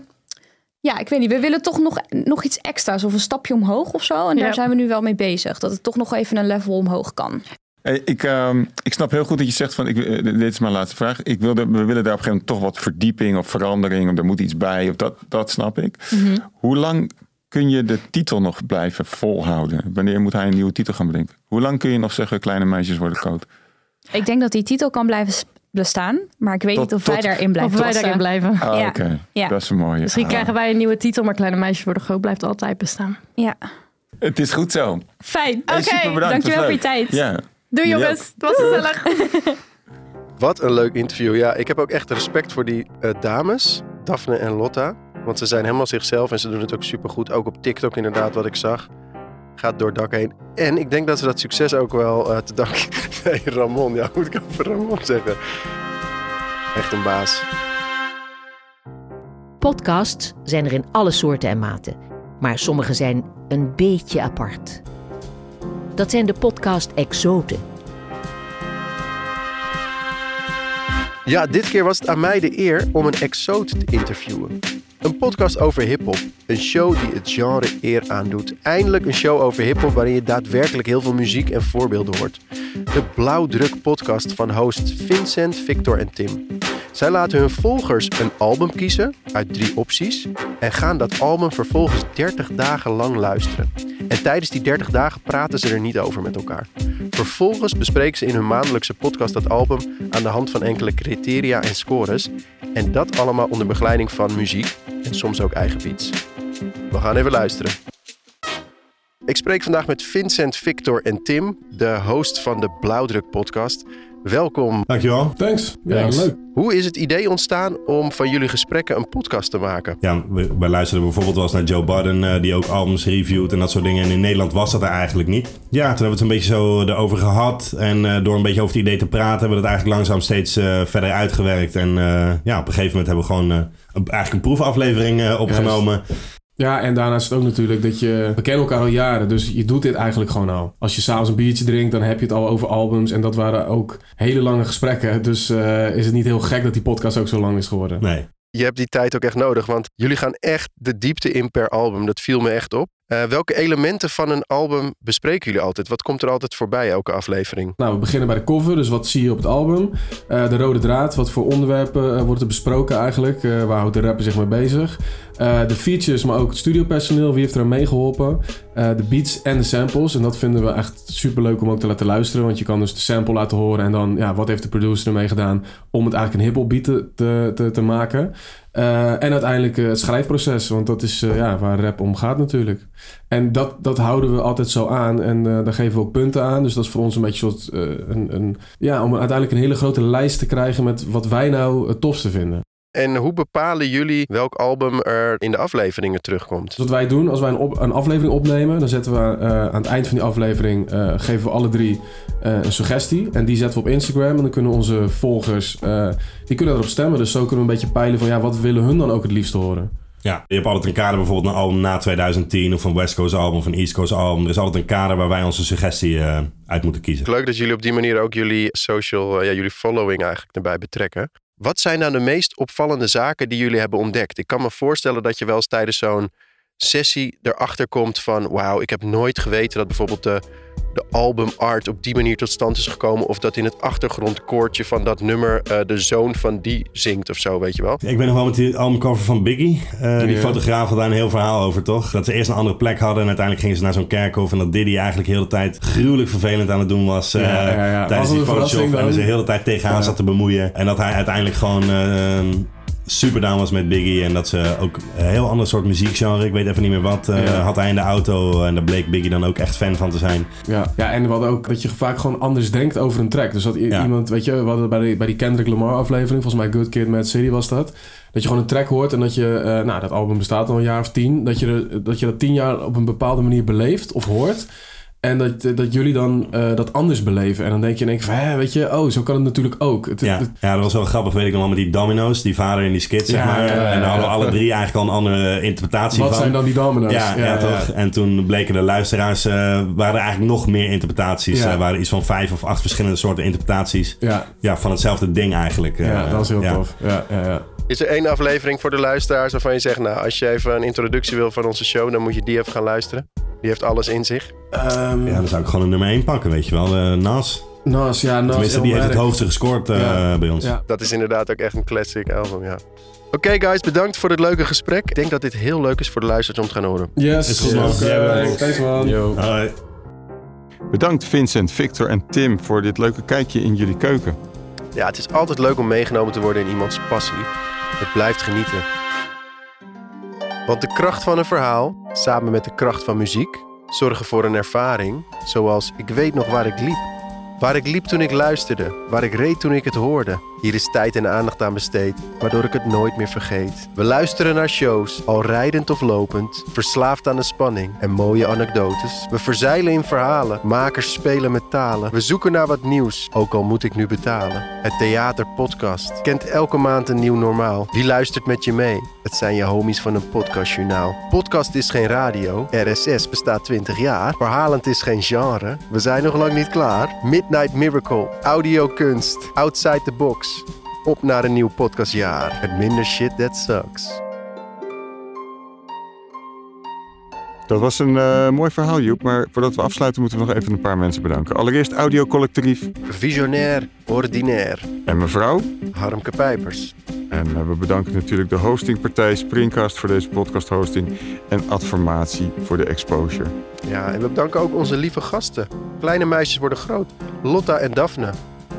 ja, ik weet niet. We willen toch nog, nog iets extra's of een stapje omhoog of zo. En Ja. daar zijn we nu wel mee bezig. Dat het toch nog even een level omhoog kan. Hey, ik, ehm, ik snap heel goed dat je zegt van, ik, eh, dit is mijn laatste vraag. Ik wilde, we willen daar op een gegeven moment toch wat verdieping of verandering. Of er moet iets bij. Of dat, dat snap ik. Hoe lang kun je de titel nog blijven volhouden? Wanneer moet hij een nieuwe titel gaan bedenken? Hoe lang kun je nog zeggen kleine meisjes worden koud? Ik denk dat die titel kan blijven bestaan. Maar ik weet Tot- niet of tot- wij daarin blijven Of wij daarin blijven. Ah, Ja. oké. Ja. Dat is een mooie. Misschien Ah. krijgen wij een nieuwe titel, maar Kleine Meisjes worden groot blijft altijd bestaan. Ja. Het is goed zo. Fijn. Hey, Oké, bedankt. dankjewel voor je tijd. Ja. Doei jongens, het was gezellig. Wat een leuk interview. Ja, ik heb ook echt respect voor die eh, dames, Daphne en Lotta. Want ze zijn helemaal zichzelf en ze doen het ook supergoed. Ook op TikTok inderdaad, wat ik zag. Gaat door het dak heen. En ik denk dat ze dat succes ook wel eh, te danken... Nee, Ramon. Ja, moet ik over Ramon zeggen. Echt een baas. Podcasts zijn er in alle soorten en maten, maar sommige zijn een beetje apart. Dat zijn de podcast exoten. Ja, dit keer was het aan mij de eer om een exoot te interviewen. Een podcast over hip-hop. Een show die het genre eer aandoet. Eindelijk een show over hip-hop waarin je daadwerkelijk heel veel muziek en voorbeelden hoort. De Blauwdruk podcast van hosts Vincent, Victor en Tim. Zij laten hun volgers een album kiezen uit drie opties en gaan dat album vervolgens 30 dagen lang luisteren. En tijdens die 30 dagen praten ze er niet over met elkaar. Vervolgens bespreken ze in hun maandelijkse podcast dat album aan de hand van enkele criteria en scores. En dat allemaal onder begeleiding van muziek en soms ook eigen beats. We gaan even luisteren. Ik spreek vandaag met Vincent, Victor en Tim, de host van de Blauwdruk podcast. Welkom. Dankjewel. Thanks. Ja, Thanks. leuk. Hoe is het idee ontstaan om van jullie gesprekken een podcast te maken? Ja, we- wij luisterden bijvoorbeeld wel eens naar Joe Budden, eh, die ook albums reviewt en dat soort dingen. En in Nederland was dat er eigenlijk niet. Ja, toen hebben we het een beetje zo erover gehad. En eh, door een beetje over het idee te praten, hebben we het eigenlijk langzaam steeds eh, verder uitgewerkt. En ja, op een gegeven moment hebben we gewoon eigenlijk een proefaflevering opgenomen. Ja, en daarnaast is het ook natuurlijk dat je... We kennen elkaar al jaren, dus je doet dit eigenlijk gewoon al. Als je s'avonds een biertje drinkt, dan heb je het al over albums. En dat waren ook hele lange gesprekken. Dus eh, is het niet heel gek dat die podcast ook zo lang is geworden. Nee. Je hebt die tijd ook echt nodig, want jullie gaan echt de diepte in per album. Dat viel me echt op. Eh, welke elementen van een album bespreken jullie altijd? Wat komt er altijd voorbij elke aflevering? Nou, we beginnen bij de cover. Dus wat zie je op het album? Eh, de rode draad. Wat voor onderwerpen eh, wordt er besproken eigenlijk? Waar houdt de rapper zich mee bezig? De features, maar ook het studiopersoneel. Wie heeft er aan meegeholpen? Eh, de beats en de samples. En dat vinden we echt super leuk om ook te laten luisteren. Want je kan dus de sample laten horen. En dan, ja, wat heeft de producer ermee gedaan om het eigenlijk een hip-hop beat te, te, te maken? Eh, en uiteindelijk eh, het schrijfproces. Want dat is eh, ja, waar rap om gaat natuurlijk. En dat, dat houden we altijd zo aan. En daar geven we ook punten aan. Dus dat is voor ons een beetje soort... een, een, ja, om uiteindelijk een hele grote lijst te krijgen... met wat wij nou het tofste vinden. En hoe bepalen jullie welk album er in de afleveringen terugkomt? Dus wat wij doen, als wij een, op, een aflevering opnemen... dan zetten we eh, aan het eind van die aflevering... eh, geven we alle drie eh, een suggestie. En die zetten we op Instagram. En dan kunnen onze volgers... eh, die kunnen erop stemmen. Dus zo kunnen we een beetje peilen van... ja, wat willen hun dan ook het liefst horen? Ja, je hebt altijd een kader, bijvoorbeeld een album na 2010 of een West Coast album of een East Coast album. Er is altijd een kader waar wij onze suggestie eh, uit moeten kiezen. Leuk dat jullie op die manier ook jullie social, ja, jullie following eigenlijk erbij betrekken. Wat zijn nou de meest opvallende zaken die jullie hebben ontdekt? Ik kan me voorstellen dat je wel eens tijdens zo'n sessie erachter komt van... wauw, ik heb nooit geweten dat bijvoorbeeld de, de album art op die manier tot stand is gekomen... of dat in het achtergrondkoortje van dat nummer eh, de zoon van die zingt of zo, weet je wel? Ik ben nog wel met die albumcover van Biggie. Eh, die fotograaf had daar een heel verhaal over, toch? Dat ze eerst een andere plek hadden en uiteindelijk gingen ze naar zo'n kerkhof. En dat Diddy eigenlijk de hele tijd gruwelijk vervelend aan het doen was. eh, Ja, ja, ja. Was Tijdens die fotoshop. En ze de hele tijd tegenaan Ja. zat te bemoeien. En dat hij uiteindelijk gewoon eh, super down was met Biggie. En dat ze ook een heel ander soort muziekgenre, ik weet even niet meer wat, eh, Ja. had hij in de auto. En daar bleek Biggie dan ook echt fan van te zijn. Ja, ja, en we hadden ook dat je vaak gewoon anders denkt over een track. Dus dat Ja. iemand, weet je, we hadden bij die, bij die Kendrick Lamar aflevering, volgens mij Good Kid, Mad City was dat. Dat je gewoon een track hoort en dat je, eh, nou, dat album bestaat al een jaar of tien. Dat je, dat je dat tien jaar op een bepaalde manier beleeft of hoort. En dat, dat jullie dan eh, dat anders beleven. En dan denk je in één van, hè, weet je, oh, zo kan het natuurlijk ook. Het, Ja, het- ja, dat was wel grappig, weet ik nog wel, met die domino's, die vader in die skit, zeg Ja, maar. ja, ja, En daar hadden alle drie eigenlijk al een andere interpretatie wat van. zijn dan die domino's? Ja, ja, toch? En toen bleken de luisteraars, eh, waren er eigenlijk nog meer interpretaties. Ja. Er waren iets van vijf of acht verschillende soorten interpretaties. Ja, Ja, van hetzelfde ding eigenlijk. eh, ja, dat is heel tof. Ja, ja, ja. Is er één aflevering voor de luisteraars waarvan je zegt... nou, als je even een introductie wil van onze show... dan moet je die even gaan luisteren? Die heeft alles in zich. Ehm, Ja, dan zou ik gewoon een nummer 1 pakken, weet je wel. Eh, Nas. Nas, ja, Nas. Tenminste, die heeft het hoogste gescoord eh, Ja. bij ons. Ja. Dat is inderdaad ook echt een classic album, ja. Oké guys, bedankt voor dit leuke gesprek. Ik denk dat dit heel leuk is voor de luisteraars om te gaan horen. Yes. Is goed, man. Bedankt. Thanks, man. Yo. Hoi. Bedankt Vincent, Victor en Tim voor dit leuke kijkje in jullie keuken. Ja, het is altijd leuk om meegenomen te worden in iemands passie. Het blijft genieten. Want de kracht van een verhaal, samen met de kracht van muziek, zorgen voor een ervaring, zoals ik weet nog waar ik liep. Waar ik liep toen ik luisterde, waar ik reed toen ik het hoorde. Hier is tijd en aandacht aan besteed, waardoor ik het nooit meer vergeet. We luisteren naar shows, al rijdend of lopend, verslaafd aan de spanning en mooie anekdotes. We verzeilen in verhalen, makers spelen met talen. We zoeken naar wat nieuws, ook al moet ik nu betalen. Het Theater Podcast kent elke maand een nieuw normaal. Wie luistert met je mee? Het zijn je homies van een podcastjournaal. Podcast is geen radio, RSS bestaat 20 jaar. Verhalend is geen genre, we zijn nog lang niet klaar. Midnight Miracle, audiokunst, outside the box. Op naar een nieuw podcastjaar. Het minder shit that sucks. Dat was een eh, mooi verhaal, Joep. Maar voordat we afsluiten moeten we nog even een paar mensen bedanken. Allereerst Audio Collectief Visionair, ordinair. en mevrouw. Harmke Pijpers. En eh, we bedanken natuurlijk de hostingpartij Springcast voor deze podcast hosting. En Adformatie voor de exposure. Ja, en we bedanken ook onze lieve gasten. Kleine meisjes worden groot. Lotta en Daphne.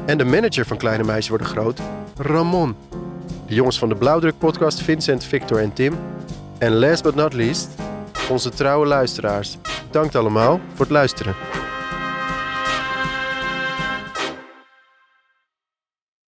En de manager van Kleine Meisjes worden groot, Ramon. De jongens van de Blauwdruk podcast, Vincent, Victor en Tim. En last but not least, onze trouwe luisteraars. Bedankt allemaal voor het luisteren.